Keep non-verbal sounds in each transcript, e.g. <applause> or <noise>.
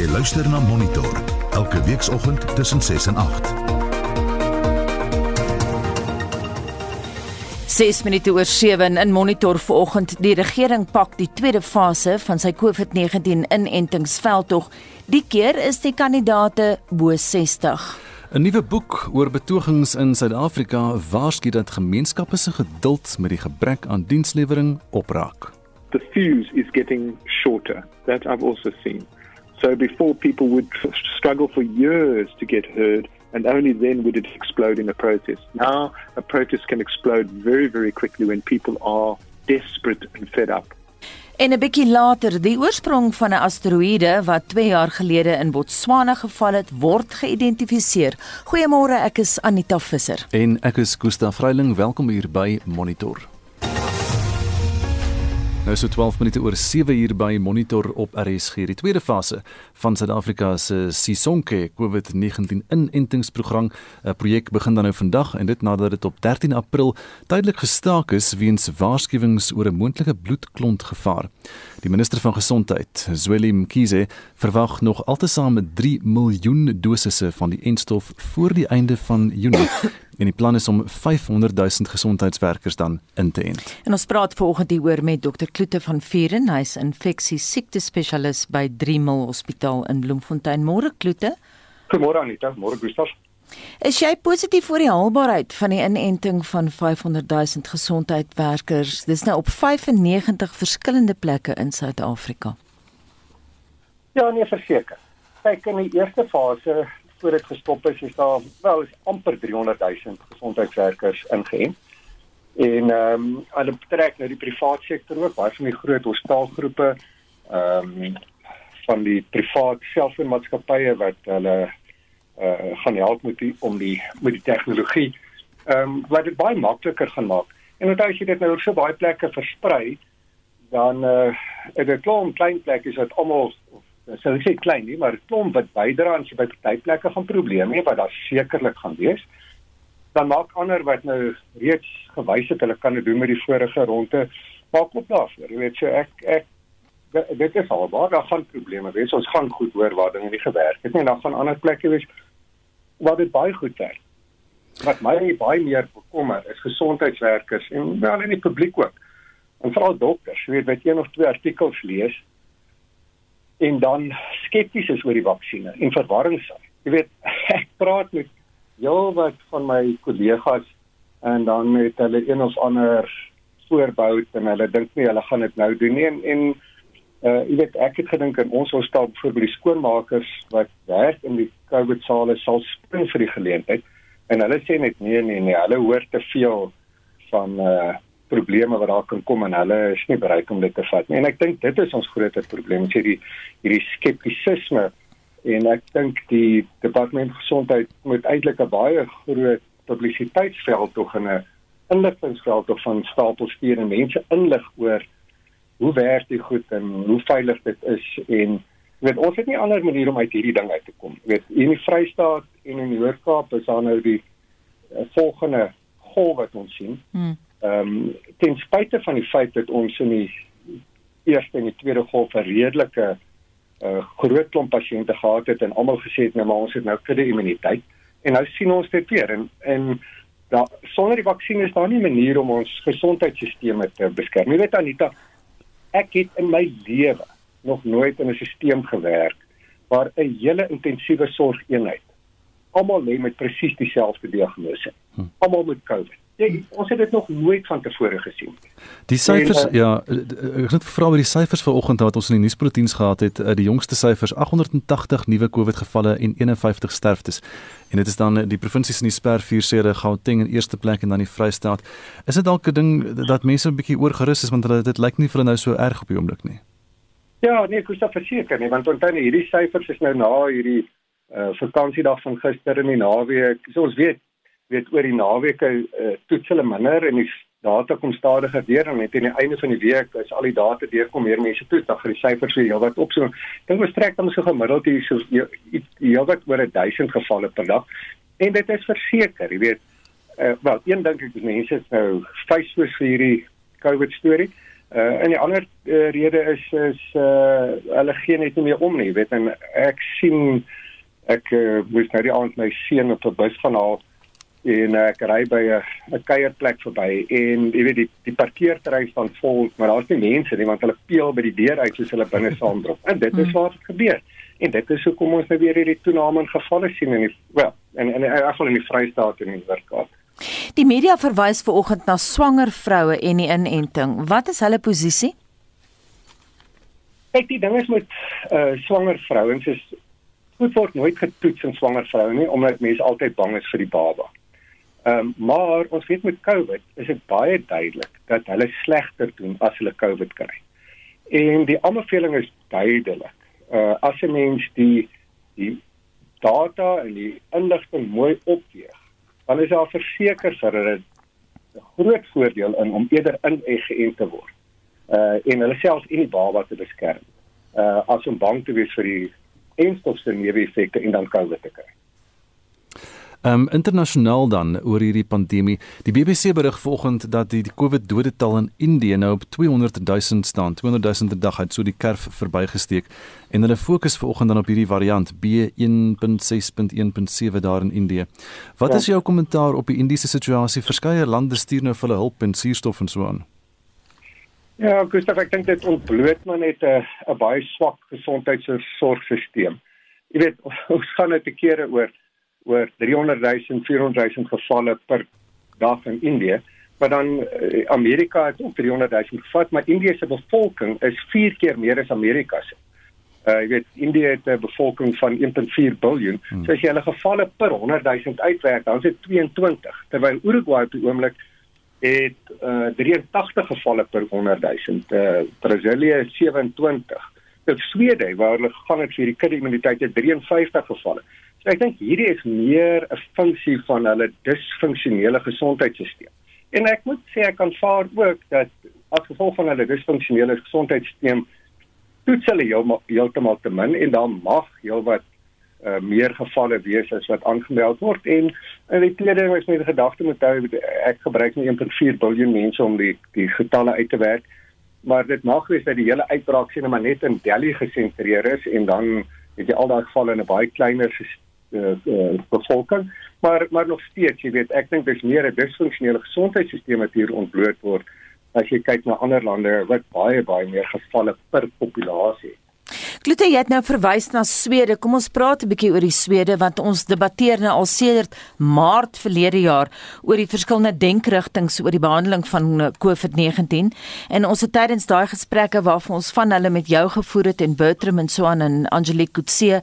Jy luister na Monitor elke weekoggend tussen 6 en 8. 6 minute oor 7 in Monitor vanoggend die regering pak die tweede fase van sy COVID-19 inentingsveldtog. Die keer is die kandidate bo 60. 'n Nuwe boek oor betogings in Suid-Afrika waarsku dat gemeenskappe se geduld met die gebrek aan dienslewering opraak. The fuse is getting shorter. That I've also seen. So before people would struggle for years to get heard and only then would it explode in a protest. Now a protest can explode very very quickly when people are desperate and fed up. En 'n bietjie later, die oorsprong van 'n asteroïde wat 2 jaar gelede in Botswana geval het, word geïdentifiseer. Goeiemôre, ek is Anita Visser. En ek is Gustaf Vreiling, welkom hier by Monitor. Nou so 12 minute oor 7 uur by Monitor op RSG. Die tweede fase van Suid-Afrika se Sisonke COVID-19 inentingsprogram, 'n projek begin dan nou vandag en dit nadat dit op 13 April tydelik gestaak is weens waarskuwings oor 'n moontlike bloedklontgevaar. Die minister van gesondheid, Zweli Mkhize, verwag nog altesaam 3 miljoen dosisse van die enstof voor die einde van Junie <coughs> en die plan is om 500 000 gesondheidswerkers dan in te ent. En ons praat vanoggend hieroor met Dr Kloete van Vieren, hy's infeksie siekte spesialis by Driemal Hospitaal in Bloemfontein. Môre Kloete. Goeiemôre Anita, môre Gustaf. Is jy positief oor die haalbaarheid van die inenting van 500 000 gesondheidswerkers? Dis nou op 95 verskillende plekke in Suid-Afrika. Ja, nee, verseker. Kyk in die eerste fase voor dit gestop is, is daar wel is amper 300 000 gesondheidswerkers ingeënt. En ehm um, hulle betrek nou die private sektor ook, baie van die groot hospitaalgroepe ehm um, van die private selfoonmaatskappye wat hulle uh gaan help met die om die met die tegnologie ehm um, wat dit baie makliker gaan maak. En as jy dit nou op so baie plekke versprei, dan uh is dit klomp klein plekke wat almal sou ek sê klein nie, maar 'n klomp wat bydra aan sy by party plekke van probleme nie wat daar sekerlik gaan wees. Dan maak ander wat nou reeds gewys het hulle kan dit doen met die vorige ronde, maak op daarvoor. Jy weet so ek ek dit is albaar, daar gaan probleme wees. Ons gaan goed hoor waar dinge nie gewerk het nie en dan gaan ander plekke wees waar dit baie goed werk. Wat my baie meer bekommer is gesondheidswerkers en wel in die publiek ook. En veral dokters, jy weet, wat een of twee artikels lees en dan skepties is oor die vaksines en verwarring sal. Jy weet, <laughs> ek praat met heelwat van my kollegas en dan met hulle een of ander voorbou en hulle dink nie hulle gaan dit nou doen nie en, en uh jy weet ek het gedink in ons hospitaal byvoorbeeld die skoonmakers wat werk in die COVID sale sal spring vir die geleentheid en hulle sê net nee nee nee hulle hoor te veel van uh probleme wat daar kan kom en hulle is nie bereid om dit te vat nie. En ek dink dit is ons grootste probleem, sê die hierdie skeptisisme en ek dink die departement gesondheid moet eintlik 'n baie groot publisiteitsveld tog in 'n inligtingveld tog van stapel stuur en mense inlig oor hoe werk dit goed en hoe veilig dit is en weet ons het nie ander manier om uit hierdie ding uit te kom. Weet in die Vrystaat en in die Hoërkaap is daar nou die uh, volgende golf wat ons sien. Hmm ehm um, ten spyte van die feit dat ons in die eerste en die tweede golf 'n redelike uh, groot klomp pasiënte gehad het en almal gesê het nou maar ons het nou kudde immuniteit en nou sien ons dit weer en en daar sonder die vaksin is daar nie 'n manier om ons gesondheidstelsels te beskerm. Jy weet Anita, ek het in my lewe nog nooit in 'n stelsel gewerk waar 'n hele intensiewe sorgeenheid almal lê met presies dieselfde diagnose. Hm. Almal met COVID jy ons het dit nog nooit van tevore gesien. Die syfers en, uh, ja, ek het gevra oor die syfers vanoggend wat ons in die nuusbulletins gehad het, die jongste syfers 880 nuwe COVID gevalle en 51 sterftes. En dit is dan die provinsies in die sper vier sede Gauteng in eerste plek en dan die Vrystaat. Is dit dalk 'n ding dat mense 'n bietjie oorgerus is want hulle dit lyk nie vir hulle nou so erg op die oomblik nie. Ja, nee, ek is verseker nie want onthou hierdie syfers is nou na hierdie uh, vakansiedag van gister in die naweek. So ons weet weet oor die naweke uh, toets hulle minder en die data kom stadiger deur en net aan die einde van die week as al die data deurkom meer mense toets dan gaan die syfers weer heelwat op. So dink ons trek dan so gemiddeld hier so heelwat oor 1000 gevalle per dag. En dit is verseker jy weet uh, wel een dink ek is mense is nou vreesloos vir hierdie covid storie Uh en die ander uh, rede is is uh hulle gee net nie meer om nie, weet en ek sien ek uh, moes nou die aand my seun op 'n bus gaan haal en ek ry by 'n 'n kuierplek verby en jy weet die die parkeerterrein staan vol, maar daar's nie mense nie want hulle peel by die deur uit soos hulle binne saamdrop. En dit is wat gebeur. En dit is hoekom ons nou weer hierdie toename in gevalle sien in die wel, en en in afval in die Vrystaat en in die Noord-Kaap. Die media verwys vanoggend na swanger vroue en die inenting. Wat is hulle posisie? Kyk, die ding is met uh swanger vrouens is goed word nooit getoets in swanger vroue nie omdat mense altyd bang is vir die baba. Ehm um, maar ons weet met COVID is dit baie duidelik dat hulle slegter doen as hulle COVID kry. En die aanbeveling is duidelik. Uh as 'n mens die die data en die inligting mooi opweeg dan is daar verseker vir hulle 'n groot voordeel in om eerder ingeënt te word. Uh en hulle self en die baba te beskerm. Uh as om bang te wees vir die enstofse neeweffekte en dan COVID te kry. Um, internasionaal dan oor hierdie pandemie. Die BBC berig vanoggend dat die, die COVID dodetal in Indië nou op 200 000 staan. 200 000 per dag het so die kerf verbygesteek en hulle fokus vanoggend dan op hierdie variant B1.6.1.7 daar in Indië. Wat ja. is jou kommentaar op die Indiese situasie? Verskeie lande stuur nou vir hulle hulp en suurstof en so aan. Ja, Gustav, ek dink dit ontbloot maar net 'n 'n baie swak gesondheidsorgstelsel. Jy weet, <laughs> ons gaan net 'n keer oor oor 300 000 400 000 gevalle per dag in Indië maar dan uh, Amerika het ook 300 000 gevat maar Indië se bevolking is 4 keer meer as Amerika se. Uh jy weet Indië het 'n bevolking van 1.4 miljard. Hmm. So as jy hulle gevalle per 100 000 uitwerk, dan is dit 22 terwyl Uruguay op die oomblik het uh 83 gevalle per 100 000. Uh Brasilië 27. Dit Swede waar hulle gaan het vir die kudde immuniteit het 53 gevalle. So ek dink hierdie is meer 'n funksie van hulle disfunksionele gesondheidstelsel. En ek moet sê ek kan vaar ook dat as gevolg van hulle disfunksionele gesondheidstelsel toets hulle heeltemal te min en dan mag heelwat uh, meer gevalle wees as wat aangemeld word en en die tweede ding is met die gedagte moet hou ek gebruik nie 1.4 miljard mense om die die getalle uit te werk maar dit mag wees dat die hele uitbraak sien maar net in Delhi gesentreer is en dan het jy al daai gevalle in 'n baie kleiner uh, uh, bevolking maar maar nog steeds jy weet ek dink dis meer 'n disfunksionele gesondheidstelsel wat hier ontbloot word as jy kyk na ander lande wat baie baie meer gevalle per populasie het Klute jy het nou verwys na Swede. Kom ons praat 'n bietjie oor die Swede want ons debatteer nou al sedert Maart verlede jaar oor die verskillende denkrigtinge oor die behandeling van eh, COVID-19 en ons het tydens daai gesprekke waarvan ons van hulle met jou gevoer het en Bertram en so aan en Angelique Kutse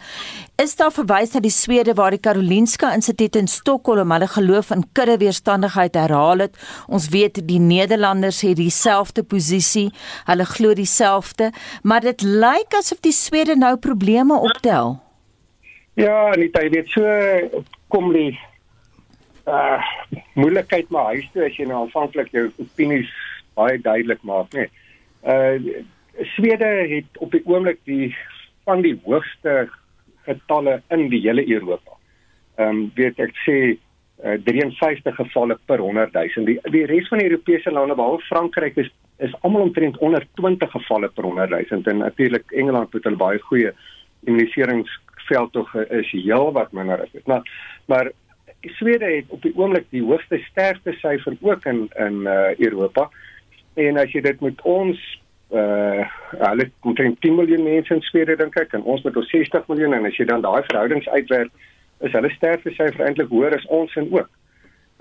is daar verwys na die Swede waar die Karolinska Instituut in Stockholm hulle geloof in kudde weerstandigheid herhaal het. Ons weet die Nederlanders het dieselfde posisie. Hulle glo dieselfde, maar dit lyk asof die Swede nou probleme optel. Ja, net jy weet so kom die uh moeilikheid maar huis toe as jy nou aanvanklik jou opinies baie duidelik maak, nee. Uh Swede het op die oomblik die van die hoogste getalle in die hele Europa. Ehm um, weet ek sê uh, 53 gevalle per 100 000. Die die res van die Europese lande behalwe Frankryk is is almal omtrent onder 20 gevalle per 100 000 en natuurlik Engeland het hulle baie goeie immuniseringsveld tog is heel wat minder is. Maar maar Swede het op die oomblik die hoogste sterfte syfer ook in in uh, Europa. En as jy dit met ons uh hulle omtrent 10 miljoen mense in Swede dink ek en ons met ons 60 miljoen en as jy dan daai verhoudings uitwerk is hulle sterfte syfer eintlik hoër as ons en ook.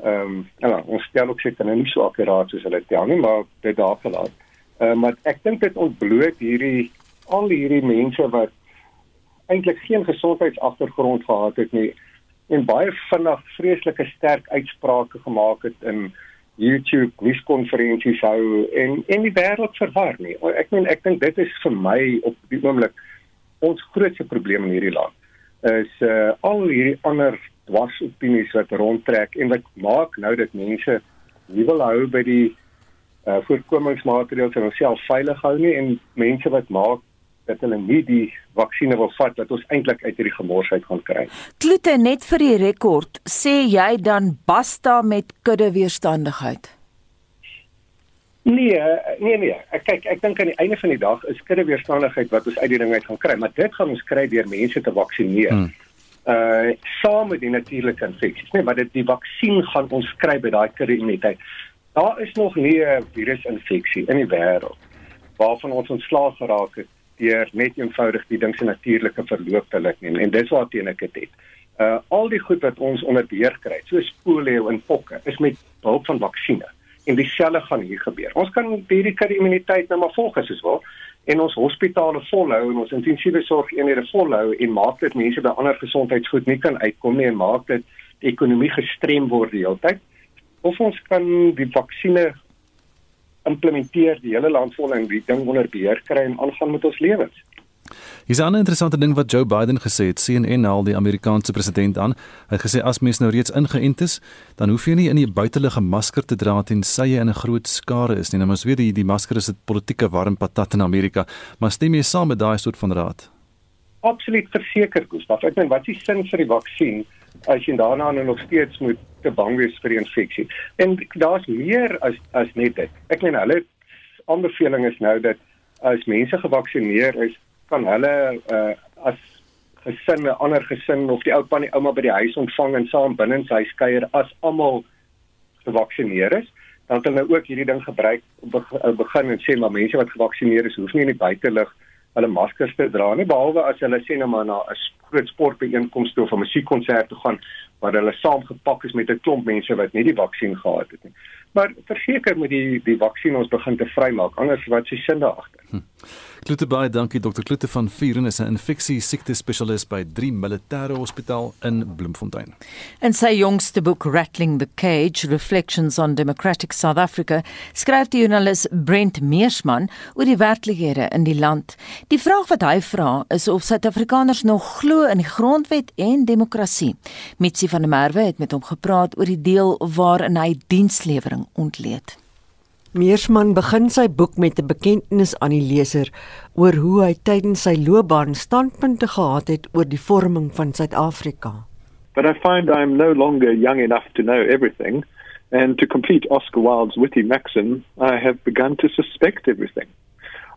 Ehm um, ja, ons stel ook seker nou nie so akkuraat soos hulle tel nie, maar dit daar gelaat. Ehm uh, maar ek dink dit ontbloot hierdie al hierdie mense wat eintlik geen gesondheidsagtergrond gehad het nie en baie vinnig vreeslike sterk uitsprake gemaak het in YouTube nuuskonferensies hou en en die wêreld verwar nie. Ek meen ek dink dit is vir my op die oomblik ons grootste probleem in hierdie land is uh al hierdie ander dwarsopinies wat rondtrek en wat maak nou dat mense nie wil hou by die uh voorkomingsmaatreëls en onsself veilig hou nie en mense wat maak dat hulle nie die vaksines wil vat dat ons eintlik uit hierdie gemorsheid gaan kry. Kloete net vir die rekord, sê jy dan basta met kudde weerstandigheid? Nee, nee nee. Ek kyk, ek dink aan die einde van die dag is kudde weerstandigheid wat ons uit die ding uit gaan kry, maar dit gaan ons kry deur mense te vaksinereer. Hmm. Uh saam met die natuurlike infeksies, nee, maar dit die vaksin gaan ons kry by daai kudde immuniteit. Daar is nog nie 'n virusinfeksie in die wêreld waarvan ons ontslaag geraak het deur net eenvoudig die ding se natuurlike verloop te laat neem en dis waar teen ek dit het. Uh al die goed wat ons onder beheer kry, soos polio en pokke, is met hulp van vaksines en dieselfde gaan hier gebeur. Ons kan hierdie immuniteit nou maar volg as ons wil en ons hospitale volhou en ons intensiewe sorg eenhede volhou en maak dit mense by ander gesondheidsgoed nie kan uitkom nie en maak dit die ekonomie gestrem word die hele tyd. Of ons kan die vaksines implementeer die hele land vol en die ding onder beheer kry en aangaan met ons lewens. Hier's 'n ander interessante ding wat Joe Biden gesê het. CNN haal die Amerikaanse president aan. Hy het gesê as mens nou reeds ingeënt is, dan hoef jy nie in die buitelug 'n masker te dra tensy jy in 'n groot skare is nie. Nou mens weet die, die masker is 'n politieke warm patat in Amerika, maar stem jy saam met daai soort van raad? Absoluut verseker, Gustaf. Ek meen, wat is die sin vir die vaksin as jy daarna nou nog steeds moet te bang wees vir die infeksie? En daar's meer as as net dit. Ek meen hulle aanbeveling is nou dat as mense gevaksinereer is, kan hulle uh, as gesin 'n ander gesin of die oupa en die ouma by die huis ontvang en saam binne sy kuier as almal gevaksinereer is dan kan hulle ook hierdie ding gebruik uh, begin en sê maar mense wat gevaksinereer is hoef nie in die buitelug hulle maskers te dra nie behalwe as hulle sê nou maar na 'n groot sportbyeenkoms of 'n musiekkonsert toe gaan waar hulle saamgepak is met 'n klomp mense wat nie die vaksin gehad het nie maar verseker met die die vaksin ons begin te vrymaak anders wat se sin daar agter hm. Kloete baie dankie Dr. Kloete van Vuren is 'n infeksie siekte spesialis by 3 Militêre Hospitaal in Bloemfontein. In sy jongste boek Rattling the Cage: Reflections on Democratic South Africa, skryf die joernalis Brent Meersman oor die werklikhede in die land. Die vraag wat hy vra is of Suid-Afrikaners nog glo in die grondwet en demokrasie. Mitsi van der Merwe het met hom gepraat oor die deel waarin hy dienslewering ontleed. Meersman begin sy boek met 'n bekendnis aan die leser oor hoe hy tydens sy loopbaan standpunte gehad het oor die vorming van Suid-Afrika. But I find I'm no longer young enough to know everything and to complete Oscar Wilde's witty maxim, I have begun to suspect everything.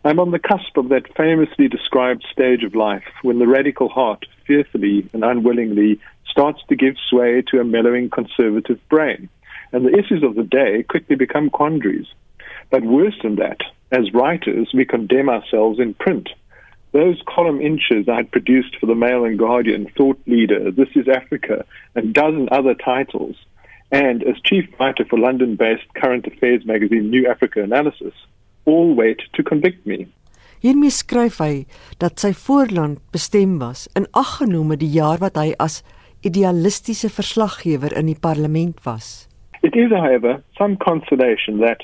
I'm on the cusp of that famously described stage of life when the radical heart fearfully and unwillingly starts to give sway to a mellowing conservative brain. And the issues of the day quickly become quandaries. But worse than that, as writers, we condemn ourselves in print. Those column inches I had produced for the Mail and Guardian, Thought Leader, This is Africa, and a dozen other titles, and as chief writer for London based current affairs magazine New Africa Analysis, all wait to convict me. Hiermee skryf hy dat sy voorland bestem was in aggenome die jaar wat hy as idealistiese verslaggewer in die parlement was. It is however some consolation that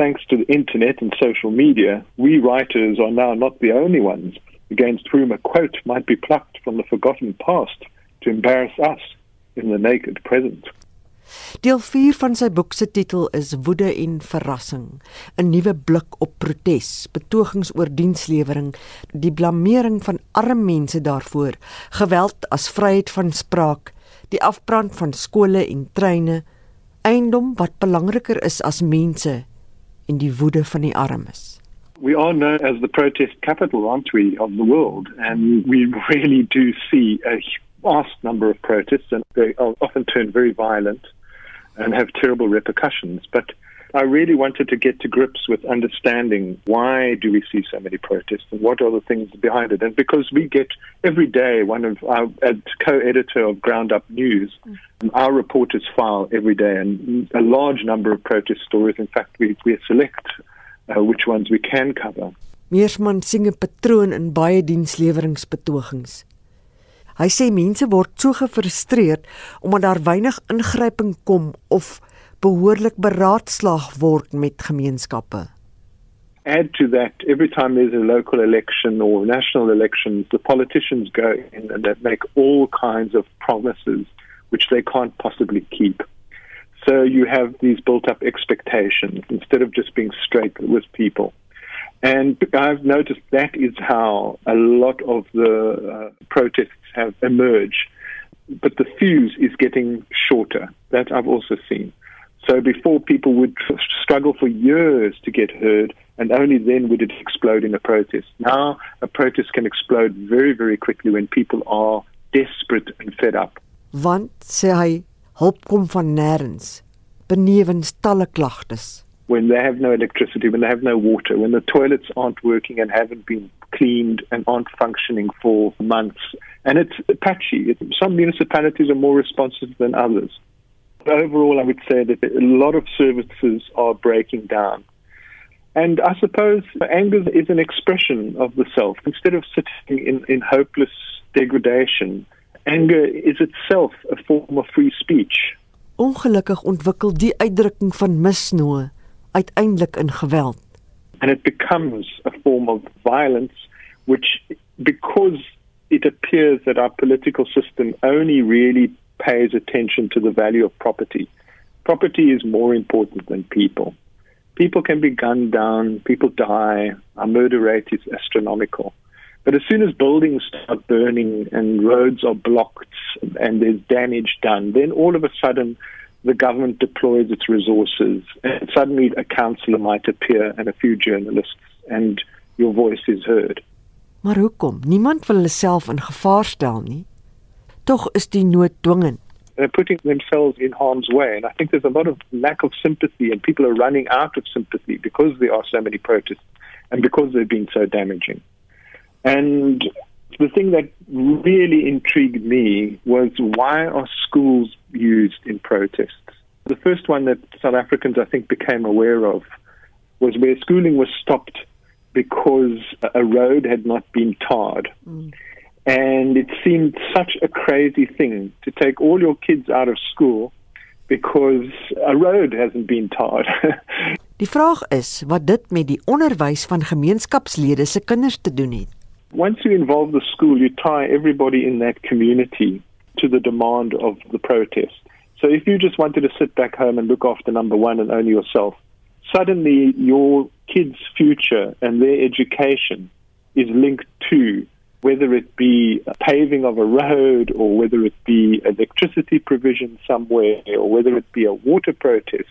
thanks to the internet and social media, we writers are now not the only ones against whom a quote might be plucked from the forgotten past to embarrass us in the naked present. Deel 4 van sy boek se titel is Woede en Verrassing, 'n nuwe blik op protes, betogings oor dienslewering, die blameering van arme mense daarvoor, geweld as vryheid van spraak, die afbrand van skole en treine, eiendom wat belangriker is as mense en die woede van die armes. We are known as the protest capital, aren't we, of the world, and we <laughs> really do see a vast number of protests, and they often turn very violent and have terrible repercussions. But I really wanted to get to grips with understanding why do we see so many protests and what are the things behind it. And because we get every day one of our co-editor of Ground Up News, mm. our reporters file every day and a large number of protest stories. In fact, we, we select uh, which ones we can cover. Meersman sien 'n patroon in baie diensleweringsbetogings. Hy sê mense word so gefrustreerd omdat daar weinig ingryping kom of behoorlik beraadslaag word met gemeenskappe. Add to that, every time there's a local election or national elections, the politicians go in and they make all kinds of promises which they can't possibly keep. So you have these built up expectations instead of just being straight with people. And I've noticed that is how a lot of the uh, protests have emerged. But the fuse is getting shorter. That I've also seen. So before people would struggle for years to get heard, and only then would it explode in a protest. Now a protest can explode very, very quickly when people are desperate and fed up. Want sê hy, hulp kom van nêrens, benewens talle klagtes. When they have no electricity, when they have no water, when the toilets aren't working and haven't been cleaned and aren't functioning for months. And it's patchy. Some municipalities are more responsive than others. Overall, I would say that a lot of services are breaking down. And I suppose anger is an expression of the self. Instead of sitting in, in hopeless degradation, anger is itself a form of free speech. Ongelukkig ontwikkel die uitdrukking van misnoë uiteindelik in geweld. And it becomes a form of violence which because it appears that our political system only really pays attention to the value of property. Property is more important than people. People can be gunned down, people die, our murder rate is astronomical. But as soon as buildings start burning and roads are blocked and there's damage done, then all of a sudden the government deploys its resources and suddenly a councillor might appear and a few journalists and your voice is heard. Maar hoekom? Niemand wil hulle self in gevaar stel nie. Tog is die nood dwingend. they're putting themselves in harm's way. And I think there's a lot of lack of sympathy, and people are running out of sympathy because there are so many protests and because they're being so damaging. And the thing that really intrigued me was why are schools used in protests? The first one that South Africans, I think, became aware of was where schooling was stopped because a road had not been tarred. Mm. And it seemed such a crazy thing to take all your kids out of school because a road hasn't been tarred. <laughs> die vraag is wat dit met die onderwys van gemeenskapslede se kinders te doen het. Once you involve the school, you tie everybody in that community to the demand of the protest. So if you just wanted to sit back home and look after number 1 and only yourself, suddenly your kids' future and their education is linked to whether it be a paving of a road or whether it be electricity provision somewhere or whether it be a water protest,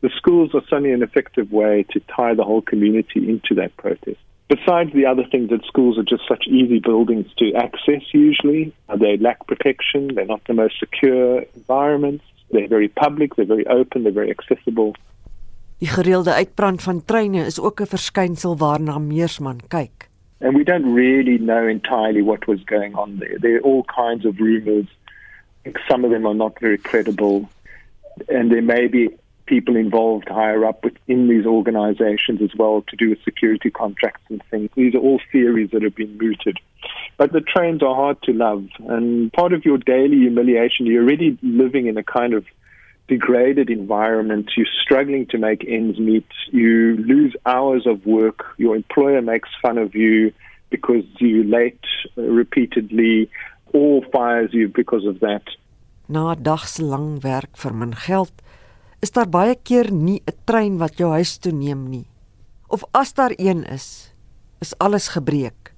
the schools are suddenly an effective way to tie the whole community into that protest. Besides the other things that schools are just such easy buildings to access usually, they lack protection, they're not the most secure environments, they're very public, they're very open, they're very accessible. Die gereelde uitbrand van treine is ook 'n verskynsel waarna Meersman kyk. And we don't really know entirely what was going on there. There are all kinds of rumors. Some of them are not very credible. And there may be people involved higher up within these organizations as well to do with security contracts and things. These are all theories that have been mooted. But the trains are hard to love. And part of your daily humiliation, you're already living in a kind of degraded environment, you're struggling to make ends meet, you lose hours of work, your employer makes fun of you because you're late repeatedly, or fires you because of that. Na dagslang werk vir min geld, is daar baie keer nie 'n trein wat jou huis toe neem nie. Of as daar een is, is alles gebreek.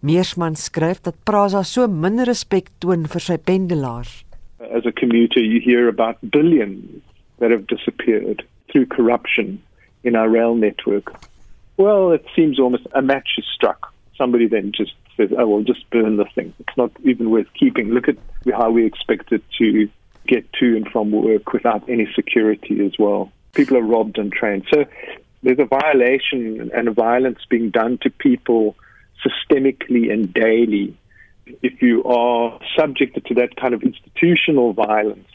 Meersman skryf dat Prasa so min respek toon vir sy pendelaars as a commuter, you hear about billions that have disappeared through corruption in our rail network. Well, it seems almost a match is struck. Somebody then just says, oh, well, just burn the thing. It's not even worth keeping. Look at how we expect it to get to and from work without any security as well. People are robbed and trained. So there's a violation and a violence being done to people systemically and daily if you are subjected to that kind of institutional violence,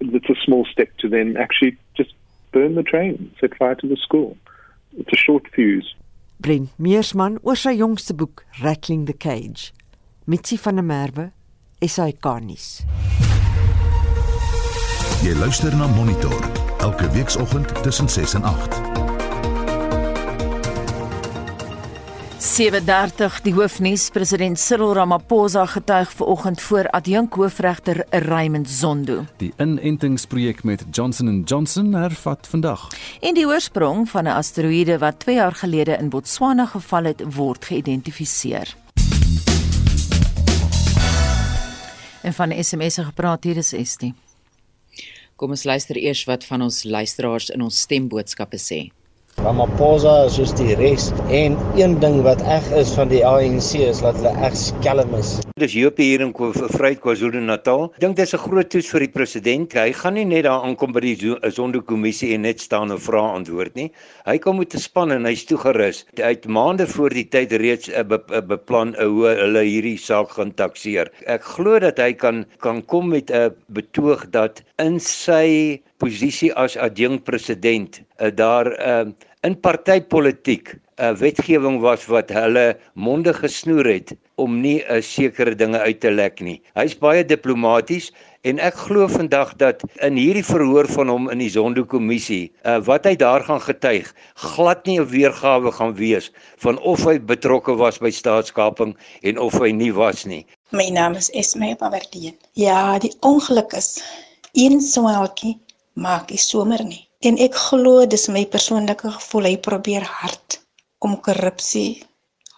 it's a small step to then actually just burn the train, set fire to the school. It's a short fuse. Brent Meersman oor sy jongste boek Rattling the Cage. Mitsi van der Merwe, SAK nuus. Jy luister na Monitor elke weekoggend tussen 6 en 8. 7:30 die hoofnuus president Cyril Ramaphosa getuig vanoggend voor adjunk hoofregter Raymond Zondo. Die inentingsprojek met Johnson & Johnson hervat vandag. En die oorsprong van 'n asteroïde wat 2 jaar gelede in Botswana geval het, word geïdentifiseer. En van SMS'e gepraat hier is Estie. Kom ons luister eers wat van ons luisteraars in ons stemboodskappe sê. Ramaphosa is soos die res en een ding wat eg is van die ANC is dat hulle eg skelm is. Dis Joop hier in Vryheid KwaZulu-Natal. Dink dis 'n groot toets vir die president. Hy gaan nie net daar aankom by die Zondo-kommissie en net staan en vra antwoord nie. Hy kom met 'n span en hy's toegerus. Hy het maande voor die tyd reeds 'n be, beplan hoe hulle hierdie saak gaan takseer. Ek glo dat hy kan kan kom met 'n betoog dat in sy posisie as adjunkt president uh, daar uh, in partytetiek 'n uh, wetgewing was wat hulle monde gesnoer het om nie 'n uh, sekere dinge uit te lek nie. Hy's baie diplomaties en ek glo vandag dat in hierdie verhoor van hom in die Zondo-kommissie uh, wat hy daar gaan getuig, glad nie 'n weergawe gaan wees van of hy betrokke was by staatskaping en of hy nie was nie. My naam is Esme Pavardien. Ja, die ongeluk is een swaalkie maak die somer nie. En ek glo dis my persoonlike gevoel hy probeer hard om korrupsie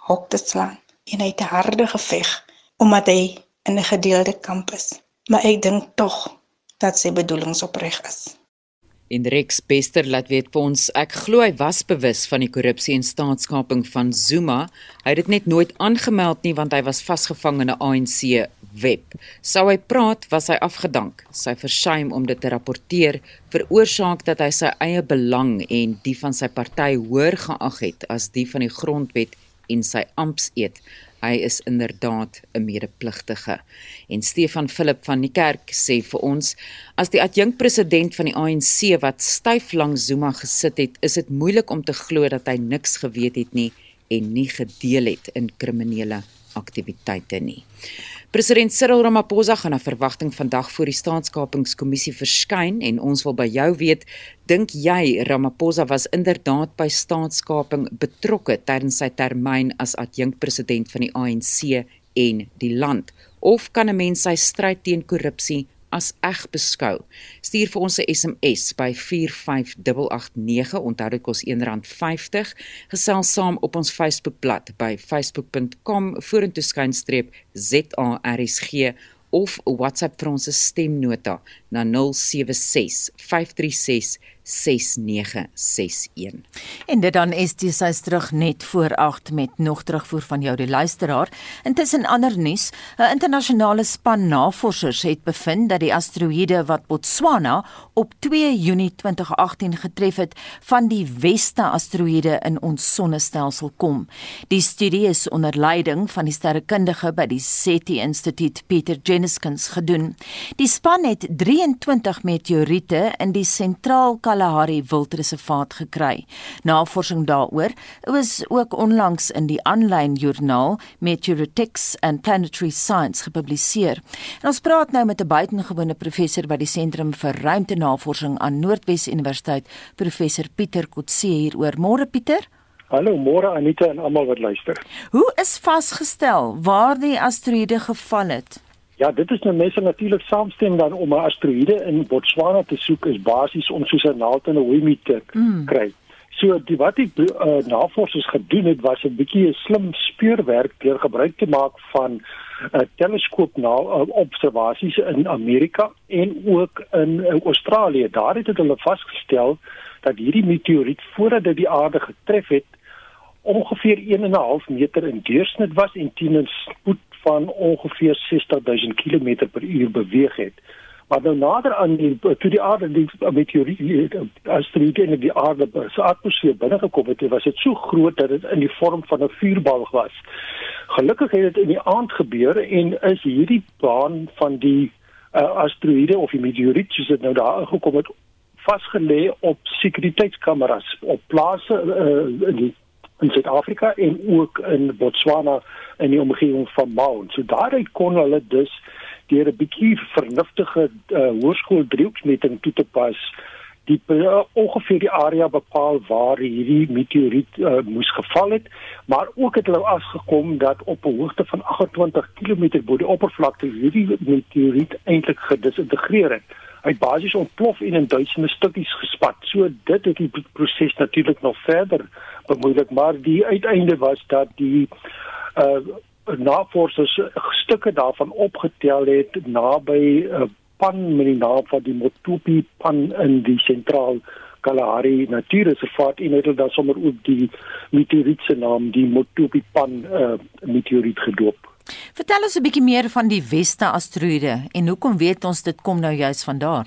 hok te slaan en hy het harde geveg omdat hy in 'n gedeelde kamp is. Maar ek dink tog dat sy bedoelings opreg is. En Rex Bester laat weet vir ons ek glo hy was bewus van die korrupsie en staatskaping van Zuma. Hy het dit net nooit aangemeld nie want hy was vasgevang in 'n ANC web. Sou hy praat, was hy afgedank. Sy versuim om dit te rapporteer veroorsaak dat hy sy eie belang en die van sy party hoër geag het as die van die grondwet en sy ampseed. Hy is inderdaad 'n medepligtige. En Stefan Philip van die kerk sê vir ons as die adjunkpresident van die ANC wat styf langs Zuma gesit het, is dit moeilik om te glo dat hy niks geweet het nie en nie gedeel het in kriminele aktiwiteite nie. President Cyril Ramaphosa gaan na verwagting vandag voor die staatskapingskommissie verskyn en ons wil by jou weet, dink jy Ramaphosa was inderdaad by staatskaping betrokke tydens sy termyn as adjunkpresident van die ANC en die land? Of kan 'n mens sy stryd teen korrupsie as eg beskou. Stuur vir ons 'n SMS by 45889. Onthou dit kos R1.50. Gesels saam op ons Facebookblad by facebook.com/vorentoeskynstreep ZARSG of WhatsApp vir ons stemnota na 076 536 6961. En dit dan is dit sy terug net voor 8 met nog terugvoer van jou die luisteraar. Intussen ander nuus, 'n internasionale span navorsers het bevind dat die asteroïde wat Botswana op 2 Junie 2018 getref het, van die Weste asteroïde in ons sonnestelsel kom. Die studie is onder leiding van die sterrekundige by die SETI Instituut Peter Jenniskens gedoen. Die span het 23 meteoriete in die sentraal Kalahari Wildreservaat gekry. Navorsing daaroor is ook onlangs in die aanlyn joernaal Meteoritics and Planetary Science gepubliseer. En ons praat nou met 'n buitengewone professor by die Sentrum vir Ruimtenavorsing aan Noordwes Universiteit, professor Pieter Kotse hieroor. Môre Pieter. Hallo, môre Anita en almal wat luister. Hoe is vasgestel waar die asteroïde geval het? Ja, dit is nou mense natuurlik saamstem dan om 'n asteroïde in Botswana te soek is basies om soos 'n naald in 'n hooi te mm. kry. So die wat die uh, navorsers gedoen het was 'n bietjie 'n slim speurwerk deur gebruik te maak van 'n uh, teleskoop na uh, observasies in Amerika en ook in uh, Australië. Daar het hulle vasgestel dat hierdie meteoriet voordat dit die aarde getref het ongeveer 1.5 meter in deursnit was en teen 'n spoed van ongeveer 60000 km per uur beweeg het. Maar nou nader aan die toe die aarde die meteoriet as dit in die aarde se atmosfeer binne gekom het, was dit so groot dat dit in die vorm van 'n vuurbal was. Gelukkig het dit in die aand gebeur en is hierdie baan van die uh, asteroïde of die meteoriet soos dit nou daar gekom het vasgelê op sekuriteitskameras op plase uh, in die in Suid-Afrika en ook in Botswana in die omgewing van Mount. So daaruit kon hulle dus deur 'n bietjie vernuftige uh, hoërskool driehoeksmeting toe te pas die uh, ongeveer die area bepaal waar hierdie meteoriet uh, moes geval het maar ook het hulle afgekom dat op 'n hoogte van 28 km bo die oppervlakte hierdie meteoriet eintlik gedisintegreer het hy basies ontplof en in duisende stukkies gespat so dit het die proses natuurlik nog verder bemoeilik maar die uiteinde was dat die uh navorsers stukke daarvan opgetel het naby uh, pan met die naam van die Motupi pan in die sentraal Kalahari Natuurreservaat en het hulle dan sommer ook die meteoriet se naam die Motupi pan uh, meteoriet gedoop. Vertel ons 'n bietjie meer van die Vesta asteroïde en hoekom weet ons dit kom nou juis van daar?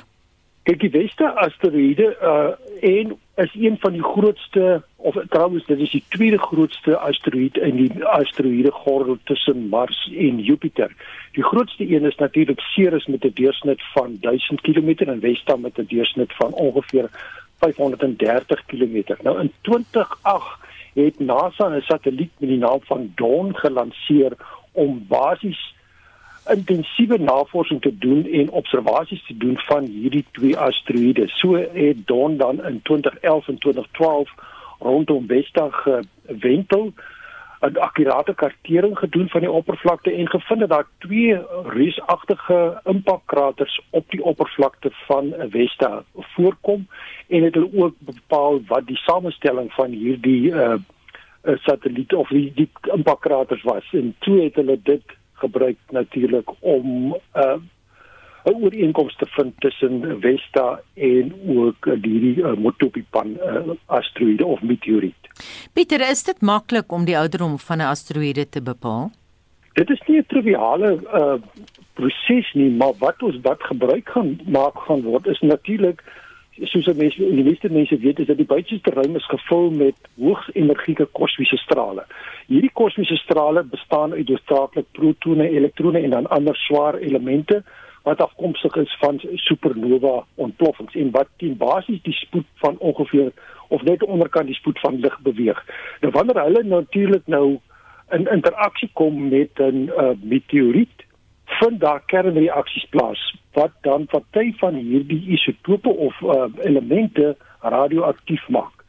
Kyk, die Vesta asteroïde uh een is een van die grootste of trouwens dit is die tweede grootste asteroïde in die asteroïde gordel tussen Mars en Jupiter. Die grootste een is natuurlik Ceres met 'n deursnit van 1000 km en Vesta met 'n deursnit van ongeveer 530 km. Nou in 2008 het NASA 'n satelliet met die naam van Dawn gelanseer om basies intensiewe navorsing te doen en observasies te doen van hierdie twee asteroïde. So het Dawn dan in 2011 en 2012 rondom Vesta gewentel 'n akkurate kartering gedoen van die oppervlakte en gevind dat daar twee reusagtige impakkraters op die oppervlakte van Vesta voorkom en het hulle ook bepaal wat die samestelling van hierdie uh, satelliet of die, die impakkraters was en toe het hulle dit gebruik natuurlik om 'n uh, 'n ooreenkoms te vind tussen Vesta en ook hierdie uh, Motopipan uh, asteroïde of meteoriet. Pieter, is dit maklik om die ouderdom van 'n asteroïde te bepaal? Dit is nie 'n triviale uh, proses nie, maar wat ons wat gebruik gaan maak gaan word is natuurlik soos mense die meeste mense weet is dat die buitenste ruim is gevul met hoogs energieke kosmiese strale. Hierdie kosmiese strale bestaan uit hoofsaaklik protone, elektrone en dan ander swaar elemente wat afkomstig is van supernova ontploffings en wat teen basies die spoed van ongeveer of net onderkant die spoed van lig beweeg. Nou wanneer hulle natuurlik nou in interaksie kom met 'n uh, meteoriet, vind daar kernreaksies plaas wat dan party van hierdie isotope of uh, elemente radioaktief maak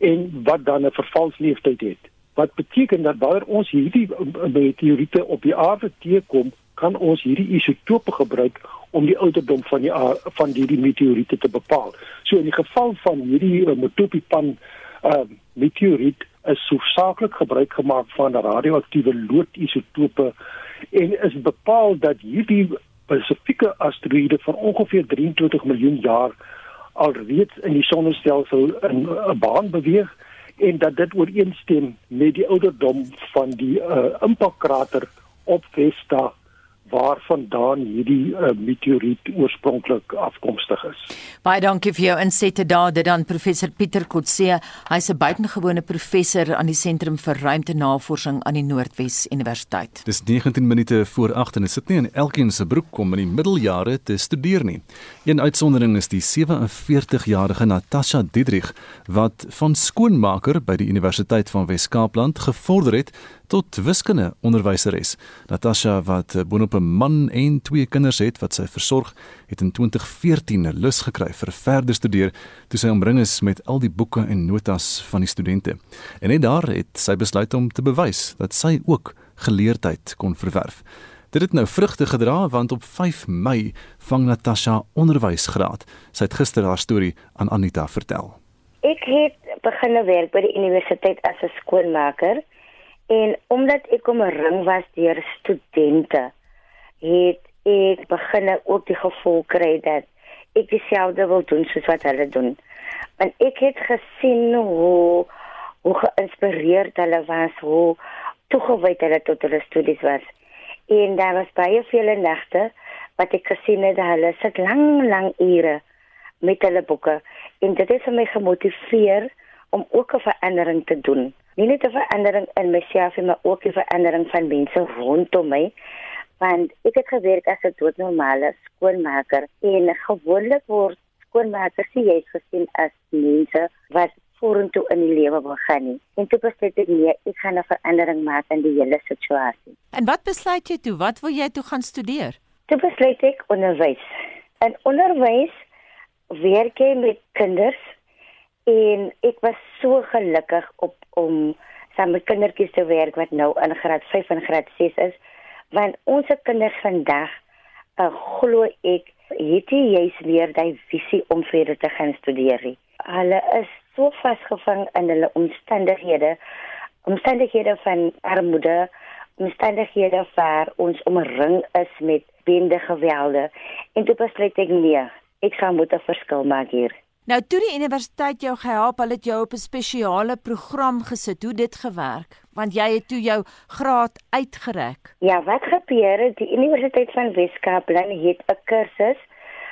en wat dan 'n vervalsleeftyd het. Wat beteken dat wanneer ons hierdie uh, meteoriete op die aarde teekom, kan ons hierdie isotope gebruik om die ouderdom van die van hierdie meteoriete te bepaal. So in die geval van hierdie uh, Motopipan uh, meteoriet is hoofsaaklik gebruik gemaak van radioaktiewe loodisotope en is bepaal dat hierdie spesifieke asteroïde van ongeveer 23 miljoen jaar alreeds in die sonnestelsel in 'n baan beweeg en dat dit ooreenstem met die ouderdom van die uh, impakkrater op Vesta waarvandaan hierdie uh, meteoriet oorspronklik afkomstig is. Baie dankie vir jou insette daar dit dan professor Pieter Kotse. Hy's 'n buitengewone professor aan die Sentrum vir Ruimtenavorsing aan die Noordwes Universiteit. Dis 19 minute voor 8 en dit sit nie in elkeen se broek om in die middeljare te studeer nie. Een uitsondering is die 47-jarige Natasha Diedrich wat van skoonmaker by die Universiteit van Wes-Kaapland gevorder het tot wiskunde onderwyseres. Natasha wat boonop 'n man en twee kinders het wat sy versorg, het in 2014 lus gekry vir verder studeer toe sy omring is met al die boeke en notas van die studente. En net daar het sy besluit om te bewys dat sy ook geleerdheid kon verwerf. Dit het nou vrugte gedra want op 5 Mei vang Natasha onderwysgraad. Sy het gister haar storie aan Anita vertel. Ek het begin werk by die universiteit as 'n skoonmaker En omdat ek om 'n ring was deur studente, het ek begin ook die gevoel kry dat ek dieselfde wil doen soos wat hulle doen. Want ek het gesien hoe hoe geïnspireerd hulle was, hoe toegewyd hulle tot hulle studies was. En daar was baie vele nagte wat ek gesien het hulle sit lang lang ure met hulle boeke en dit het vir my gemotiveer om ook 'n verandering te doen nie net 'n verandering in myself maar ook 'n verandering van mense rondom my want ek het gewerk as 'n doodnormale skoonmaker en gewoonlik word skoonmakers nie gesien as mense wat vorentoe in die lewe wil gaan nie. En toe besluit ek nee, ek gaan 'n verandering maak in die hele situasie. En wat besluit jy toe? Wat wil jy toe gaan studeer? Toe besluit ek onderwys. In onderwys werk jy met kinders en ek was so gelukkig op om saam met kindertjies te werk wat nou in graad 5 en graad 6 is want ons kinders vandag uh, glo ek het jy juist weer daai visie om verder te gaan studeer. Hulle is so vasgevang in hulle omstandighede omstandighede van armoede omstandighede waar ons omring is met bende gewelde en toe besluit ek nee, ek gaan moet 'n verskil maak hier. Nou toe die universiteit jou gehelp, hulle het jou op 'n spesiale program gesit. Hoe dit gewerk? Want jy het toe jou graad uitgereik. Ja, wat gebeur het? Die Universiteit van Weskaap het 'n kursus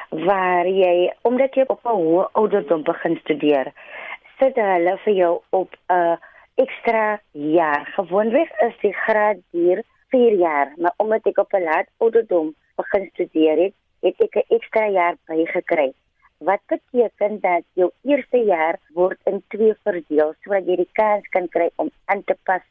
waar jy omdat jy op 'n hoë ouderdom begin studeer, sit hulle vir jou op 'n ekstra jaar. Gewoonlik is die graad hier 4 jaar, maar omdat ek op 'n laat ouderdom begin studeer het, het ek 'n ekstra jaar bygekry wat beteken dat jou eerste jaar word in twee verdeel sodat jy die kans kan kry om aan te pas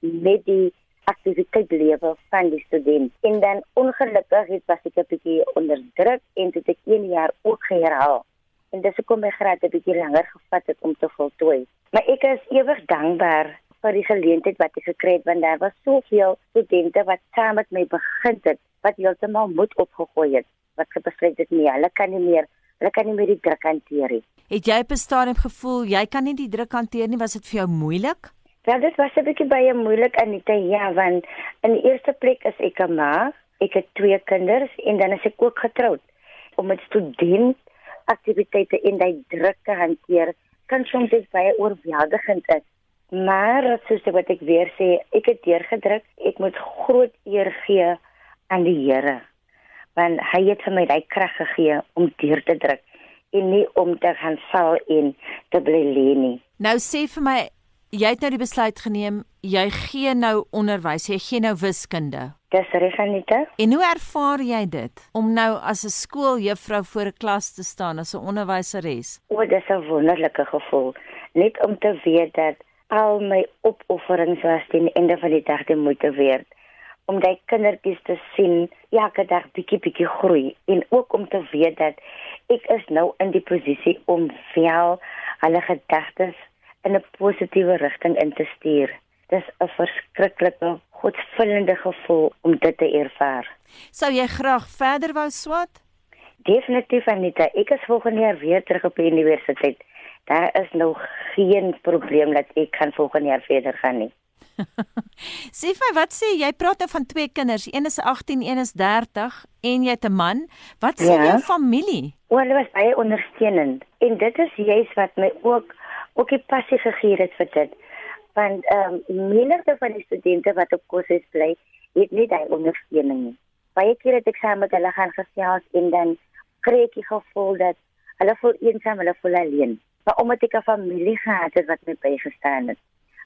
met die aktiwiteit lewe van die student. En dan ongelukkig het was ek 'n bietjie onder druk en dit het een jaar ook herhaal. En dis hoekom my graad 'n bietjie langer gevat het om te voltooi. Maar ek is ewig dankbaar vir die geleentheid wat ek gekry het want daar was soveel studente wat saam met my begin het wat heeltemal moed opgegooi het wat gebesluit het nee, hulle kan nie meer Hulle kan nie meer die druk hanteer nie. Het jy op 'n stadium gevoel jy kan nie die druk hanteer nie? Was dit vir jou moeilik? Ja, dit was 'n bietjie baie moeilik Anita, ja, want in die eerste plek is ek 'n ma, ek het twee kinders en dan is ek ook getroud. Om met student aktiwiteite in daai druk te hanteer, kan soms dit baie oorweldigend is. Maar soos wat ek weer sê, ek het deurgedruk. Ek moet groot eer gee aan die Here want hy het vir my daai krag gegee om deur te druk en nie om te gaan val en te bly lê nie. Nou sê vir my, jy het nou die besluit geneem, jy gee nou onderwys, jy gee nou wiskunde. Dis reg Anita. En hoe ervaar jy dit om nou as 'n skooljuffrou voor 'n klas te staan as 'n onderwyseres? O, dis 'n wonderlike gevoel, net om te weet dat al my opofferings was teen die einde van die dag die moeite werd om daai kindertjies te sien elke dag bietjie bietjie groei en ook om te weet dat ek is nou in die posisie om wel hulle gedagtes in 'n positiewe rigting in te stuur. Dis 'n verskriklike godsvullende gevoel om dit te ervaar. Sou jy graag verder wou swat? Definitief Anita, ek is volgende jaar weer terug op die universiteit. Daar is nog geen probleem dat ek kan volgende jaar verder gaan nie. <laughs> sê vir wat sê jy praat nou van twee kinders, een is 18, een is 30 en jy het 'n man. Wat sê ja. jou familie? O, hulle was baie ondersteunend en dit is juist wat my ook ook die passie gegee het vir dit. Want ehm um, menige van die studente wat op kursus bly, het nie daai ondersteuning nie. Baie kere het ek saam met hulle gaan gesels en dan kry ek die gevoel dat hulle voel eensaam, hulle voel alleen. Maar omdat ek 'n familie gehad het wat my bygestaan het,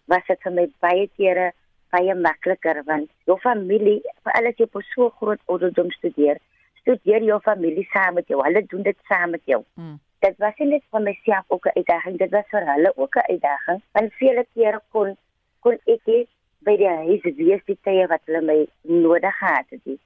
was dit vir my baie kere baie makliker want jou familie, veral as jy op so groot ouderdom studeer, studeer jou familie saam met jou. Hulle doen dit saam met jou. Hmm. Dit was nie net vir myself ook 'n uitdaging, dit was vir hulle ook 'n uitdaging. Want vele kere kon kon ek nie by die huis wees die tye wat hulle my nodig gehad het.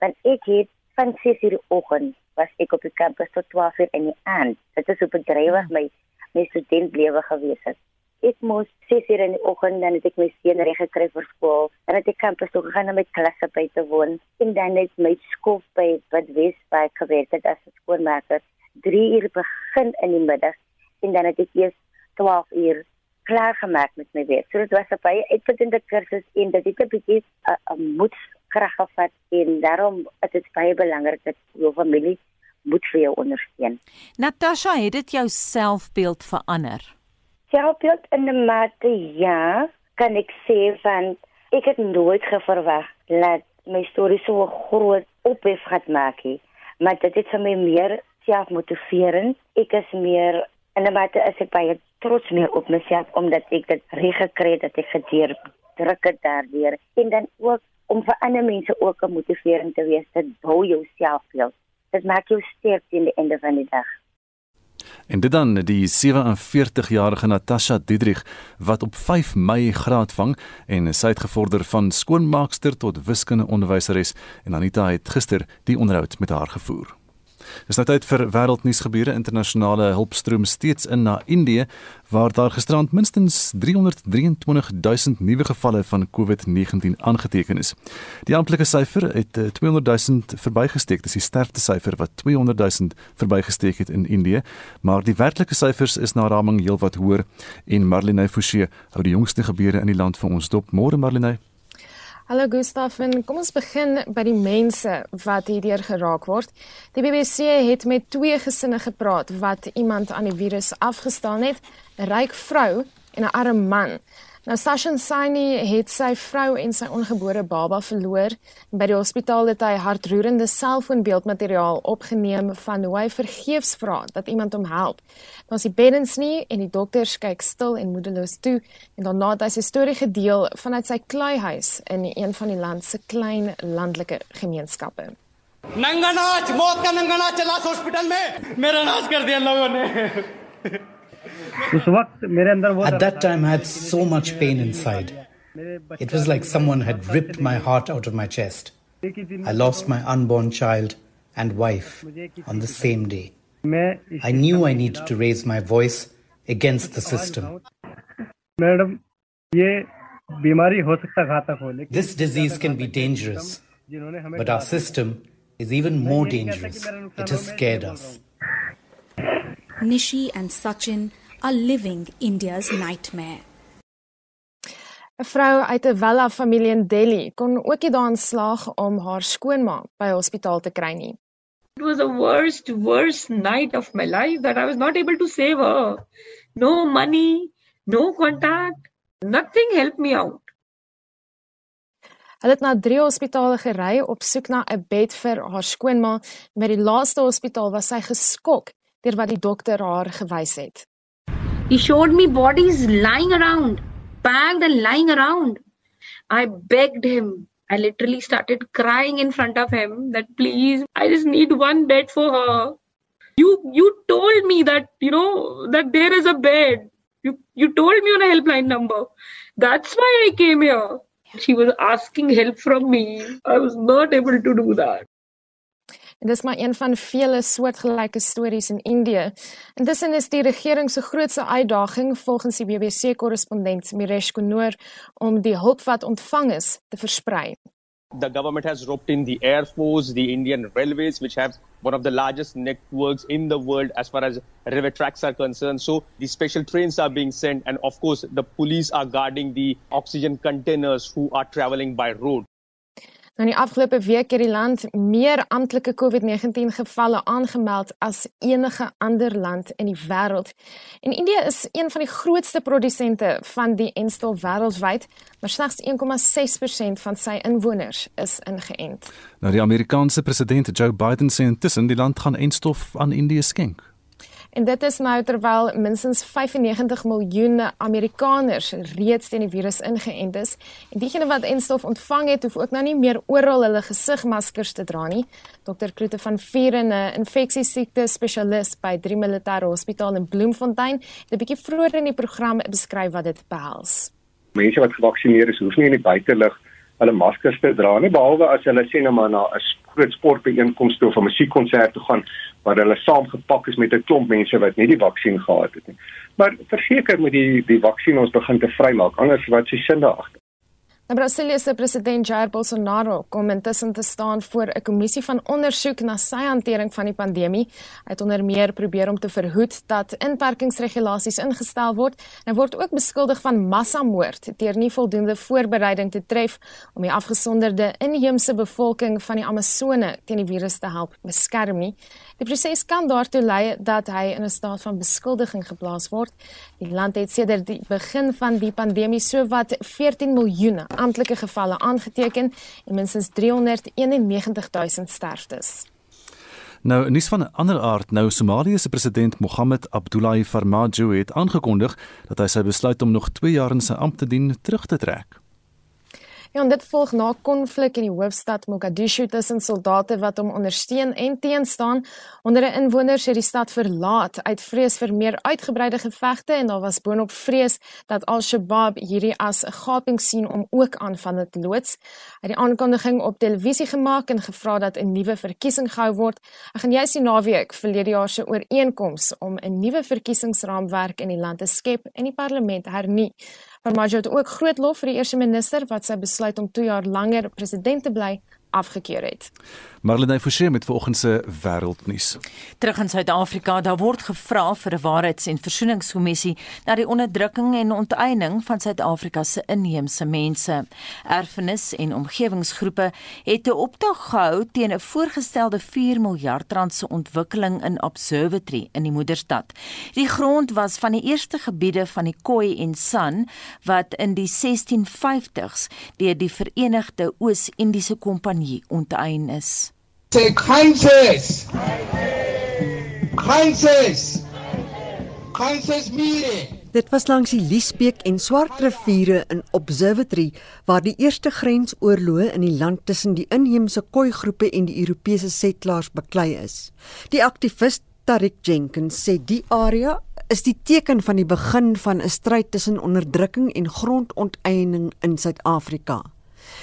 Want ek het van 6:00 die oggend was ek op die kampus tot 12:00 in die aand. Dit is 'n drywer hmm. my my studentlewe gewees het ek moes 6 uur in die oggend dan het ek my seun reg gekry vir skool. Dan het ek kampus toe gegaan om met klasse by te woon. En dan het my skool by wat Wes by gewerk het as skoolmaker. 3 uur begin in die middag en dan het ek eers 12 uur klaar gemaak met my werk. So dit was 'n baie uitputtende kursus en dit het 'n bietjie 'n moedskrag gehad en daarom is dit baie belangrik dat jou familie moet vir jou ondersteun. Natasha, het dit jou selfbeeld verander? Selfbeeld in 'n mate ja, kan ek sê van ek het nooit geverwag dat my storie so groot ophef gaan maak nie. Maar dit het vir my meer selfmotiverend. Ek is meer in 'n mate as ek baie trots meer op myself omdat ek dit reg gekry het dat ek gedeur druk het daardeur en dan ook om vir ander mense ook 'n motivering te wees. Dit bou jou selfbeeld. Dit maak jou sterk teen die einde van die dag. En dit dan die 47-jarige Natasha Diedrich wat op 5 Mei graad vang en sy het gevorder van skoonmaakster tot wiskunde onderwyseres en Anita het gister die onderhoud met haar gevoer. Dis nou tyd vir wêreldnuus gebeure internasionale hulpstroom steeds in na Indië waar daar gisterand minstens 323 000 nuwe gevalle van COVID-19 aangeteken is. Die amptelike syfer het 200 eh, 000 verbygesteek, dis die sterfte syfer wat 200 000 verbygesteek het in Indië, maar die werklike syfers is na raming heelwat hoër en Marlene Forsie hou die jongste gebeure in die land vir ons dop. Môre Marlene. Hallo Gustaf, en kom ons begin by die mense wat hierdeur geraak word. Die BBC het met twee gesinne gepraat wat iemand aan die virus afgestaan het, 'n ryk vrou en 'n arm man. Nou Sasha Saini het sy vrou en sy ongebore baba verloor. By die hospitaal het hy hartroerende selfoonbeeldmateriaal opgeneem van hoe hy vergeefs vra dat iemand hom help. Daar's die beddens nie en die dokters kyk stil en moedeloos toe en daarna het hy sy storie gedeel vanuit sy kleihuis in een van die land se klein landelike gemeenskappe. नंगा मौत का नंगा नाच चला हॉस्पिटल में मेरा नाच कर दिया लोगों ने At that time, I had so much pain inside. It was like someone had ripped my heart out of my chest. I lost my unborn child and wife on the same day. I knew I needed to raise my voice against the system. This disease can be dangerous, but our system is even more dangerous. It has scared us. Nishi and Sachin are living India's nightmare. 'n Vrou uit 'n Vella familie in Delhi kon ook nie daarin slaag om haar skoonma by hospitaal te kry nie. It was the worst worst night of my life that I was not able to save her. No money, no contact, nothing helped me out. Hulle het na drie hospitale gery op soek na 'n bed vir haar skoonma, maar die laaste hospitaal was sy geskok deur wat die dokter haar gewys het. He showed me bodies lying around, packed and lying around. I begged him. I literally started crying in front of him that please, I just need one bed for her. You you told me that you know that there is a bed. You you told me on a helpline number. That's why I came here. She was asking help from me. I was not able to do that. En dis maar een van vele soortgelyke stories in Indië. Intussen is die regering se grootste uitdaging volgens die BBC-korrespondent Miresh Kunor om die hulp wat ontvang is te versprei. The government has roped in the Air Force, the Indian Railways, which have one of the largest networks in the world as far as river tracks are concerned. So the special trains are being sent, and of course, the police are guarding the oxygen containers who are traveling by road. Nou in die afgelope week het die land meer amptelike COVID-19 gevalle aangemeld as enige ander land in die wêreld. En Indië is een van die grootste produsente van die enstof wêreldwyd, maar slegs 1,6% van sy inwoners is ingeënt. Nou die Amerikaanse president Joe Biden sê intussen die land gaan enstof aan Indië skenk. En dit is nou terwyl minstens 95 miljoen Amerikaners reeds teen die virus ingeënt is. En diegene wat enstof ontvang het, hoef ook nou nie meer oral hulle gesigmaskers te dra nie. Dr. Kloete van Vieren, 'n infeksiesiekte spesialis by Drie Militêre Hospitaal in Bloemfontein, het 'n bietjie vroeër in die program beskryf wat dit behels. Mense wat gevaksinneer is, hoef nie in die buitelug hulle maskers te dra nie behalwe as hulle sê nou maar na 'n groot sportbyeenkoms toe of 'n musiekkonsert toe gaan waar hulle saamgepak is met 'n klomp mense wat nie die vaksin gehad het nie. Maar verseker moet die die vaksin ons begin te vrymaak anders wat se sin daar agter. Nou Brasilië se president Jair Bolsonaro kom intussen te staan voor 'n kommissie van ondersoek na sy hantering van die pandemie. Hy het onder meer probeer om te verhoed dat inperkingsregulasies ingestel word en word ook beskuldig van massamoord deur nie voldoende voorbereiding te tref om die afgesonderde inheemse bevolking van die Amazone teen die virus te help beskerm nie. Die proses kan daartoe lei dat hy in 'n staat van beskuldiging geplaas word. Die land het sedert die begin van die pandemie sowat 14 miljoen amptelike gevalle aangeteken en minstens 391 000 sterftes. Nou, nuus van 'n ander aard. Nou, Somalië se president Mohamed Abdullahi Farmajo het aangekondig dat hy sy besluit om nog 2 jaar in sy ampt te dien terug te trek. Ja, en dit volg na konflik in die hoofstad Mogadishu tussen soldate wat hom ondersteun en teenstaan. Onder 'n inwoners het die stad verlaat uit vrees vir meer uitgebreide gevegte en daar was boonop vrees dat Al-Shabaab hierdie as 'n gaping sien om ook aanvalle te loods. Hy het die aankondiging op televisie gemaak en gevra dat 'n nuwe verkiesing gehou word. Ek gaan juis die naweek verlede jaar se ooreenkoms om 'n nuwe verkiesingsraamwerk in die land te skep en die parlement hernie. Farmajo het ook groot lof vir die eerste minister wat sy besluit om 2 jaar langer president te bly afgekeur het. Marlene Forsie met vanoggend se wêreldnuus. Terug in Suid-Afrika, daar word gevra vir 'n waarheids- en versoeningskommissie na die onderdrukking en onteiening van Suid-Afrika se inheemse mense. Erfenis en omgewingsgroepe het 'n optog gehou teen 'n voorgestelde 4 miljard rand se ontwikkeling in Observatory in die moederstad. Die grond was van die eerste gebiede van die Khoi en San wat in die 1650s deur die Verenigde Oos-Indiese Kompanjie onteien is. Say Kansas. Kansas. Kansas mire. Dit was langs die Liesbeek en Swart riviere in Observatory waar die eerste grensoorloë in die land tussen die inheemse Khoi groepe en die Europese settlers beklei is. Die aktivis Tarik Jenkins sê die area is die teken van die begin van 'n stryd tussen onderdrukking en grondonteiening in Suid-Afrika.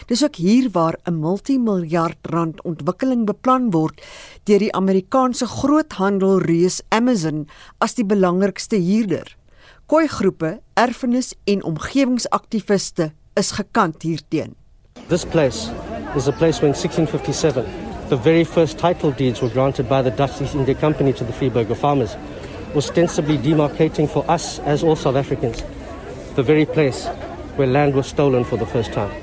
Dis ook hier waar 'n multimiljard rand ontwikkeling beplan word deur die Amerikaanse groothandelreus Amazon as die belangrikste huurder. Koi groepe, erfenis en omgewingsaktiviste is gekant hierteen. This place is a place where in 1657 the very first title deeds were granted by the Dutch East India Company to the Freeburger farmers, ostensibly demarcating for us as all South Africans the very place where land was stolen for the first time.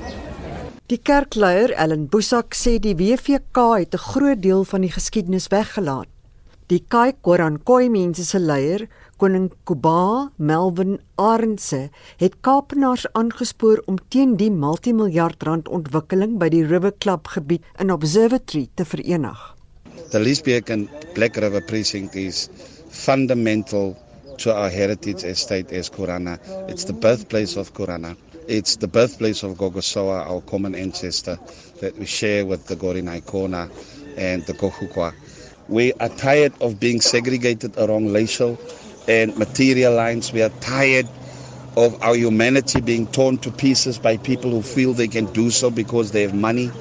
Die kerkleier Ellen Boesak sê die WVK het 'n groot deel van die geskiedenis weggelaat. Die Kai Koran Khoi mense se leier, koning Kuba Melvin Arendse, het Kaapenaars aangespoor om teen die multimiljard rand ontwikkeling by die River Club gebied in Observatory te verenig. The Liesbeek and Black River precinct is fundamental to our heritage estate as Kurana. It's the birthplace of Kurana. It's the birthplace of Gogosoa, our common ancestor that we share with the Gorinai Kona and the Kohukwa. We are tired of being segregated along racial and material lines. We are tired of our humanity being torn to pieces by people who feel they can do so because they have money.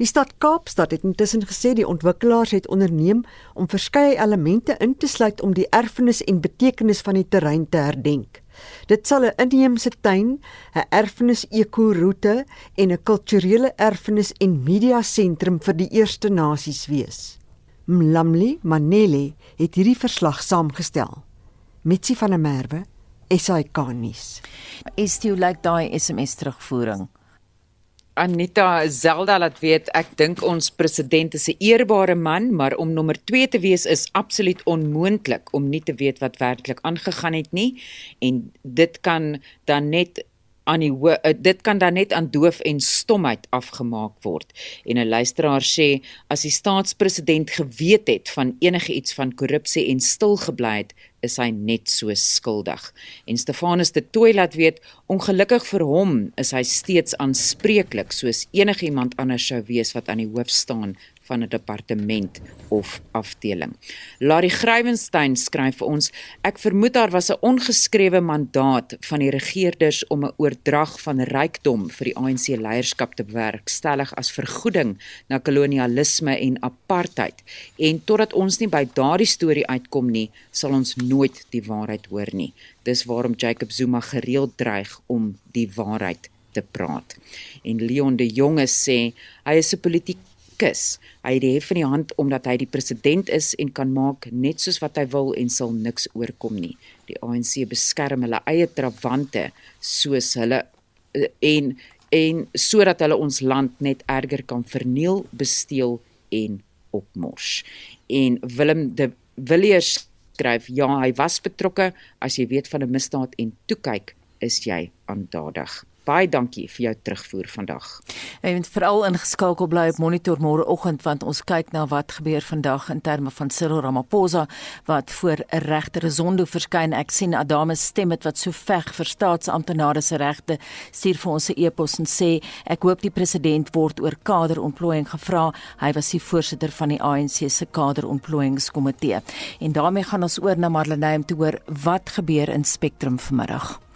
Die stad Kaapstad het intussen gesê die ontwikkelaars het onderneem om verskeie elemente in te sluit om die erfenis en betekenis van die terrein te herdenk. Dit sal 'n inheemse tuin, 'n erfenis ekoroete en 'n kulturele erfenis en media sentrum vir die Eerste Nasies wees. Mlamli Manele het hierdie verslag saamgestel. Mitsi van der Merwe, SAK nuus. Is dit like daai SMS terugvoering? Anita Zelda laat weet ek dink ons president is 'n eerbare man, maar om nommer 2 te wees is absoluut onmoontlik om nie te weet wat werklik aangegaan het nie en dit kan dan net aan die uh, dit kan dan net aan doof en stomheid afgemaak word. En 'n luisteraar sê as die staatspresident geweet het van enige iets van korrupsie en stil gebly het, is hy net so skuldig. En Stefanus de Tooi laat weet ongelukkig vir hom is hy steeds aanspreeklik soos enigiemand anders sou wees wat aan die hoof staan van 'n departement of afdeling. Larry Grywenstein skryf vir ons: Ek vermoed daar was 'n ongeskrewe mandaat van die regerders om 'n oordrag van rykdom vir die ANC leierskap te bewerkstellig as vergoeding na kolonialisme en apartheid. En totdat ons nie by daardie storie uitkom nie, sal ons nooit die waarheid hoor nie. Dis waarom Jacob Zuma gereeld dreig om die waarheid te praat. En Leon de Jonge sê hy is 'n politiek kus. Hy het die hef in die hand omdat hy die president is en kan maak net soos wat hy wil en sal niks oorkom nie. Die ANC beskerm hulle eie trawante soos hulle en en sodat hulle ons land net erger kan verniel, besteel en opmors. En Willem de Villiers skryf: "Ja, hy was betrokke. As jy weet van 'n misdaad en toe kyk, is jy aandadig." Baie dankie vir jou terugvoer vandag. En moet veral ingeskakel bly op Monitor môreoggend want ons kyk na wat gebeur vandag in terme van Cyril Ramaphosa wat voor 'n regter Zondo verskyn. Ek sien Adame stem dit wat so veg vir staatsamptenare se regte stuur vir ons 'n e-pos en sê ek hoop die president word oor kaderontplooiing gevra. Hy was die voorsitter van die ANC se kaderontplooiingskomitee. En daarmee gaan ons oor na Marlene om te hoor wat gebeur in Spectrum vanmiddag.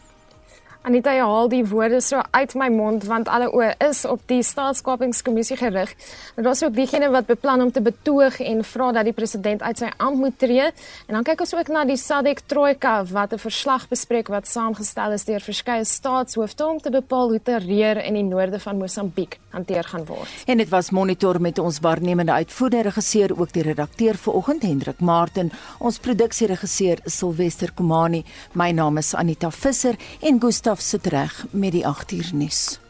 Anita, jy haal die woorde so uit my mond want alle oë is op die staatskapingskommissie gerig. Maar daar's ook diegene wat beplan om te betoog en vra dat die president uit sy ampt moet tree. En dan kyk ons ook na die SADC Trojka wat 'n verslag bespreek wat saamgestel is deur verskeie staatshoofde om te bepaal hoe terreur in die noorde van Mosambiek hanteer gaan word. En dit was monitor met ons waarnemende uitvoerende regisseur ook die redakteur vanoggend Hendrik Martin, ons produksieregisseur Silwester Komani. My naam is Anita Visser en Gustaf sit reg met die 8 uur nuus.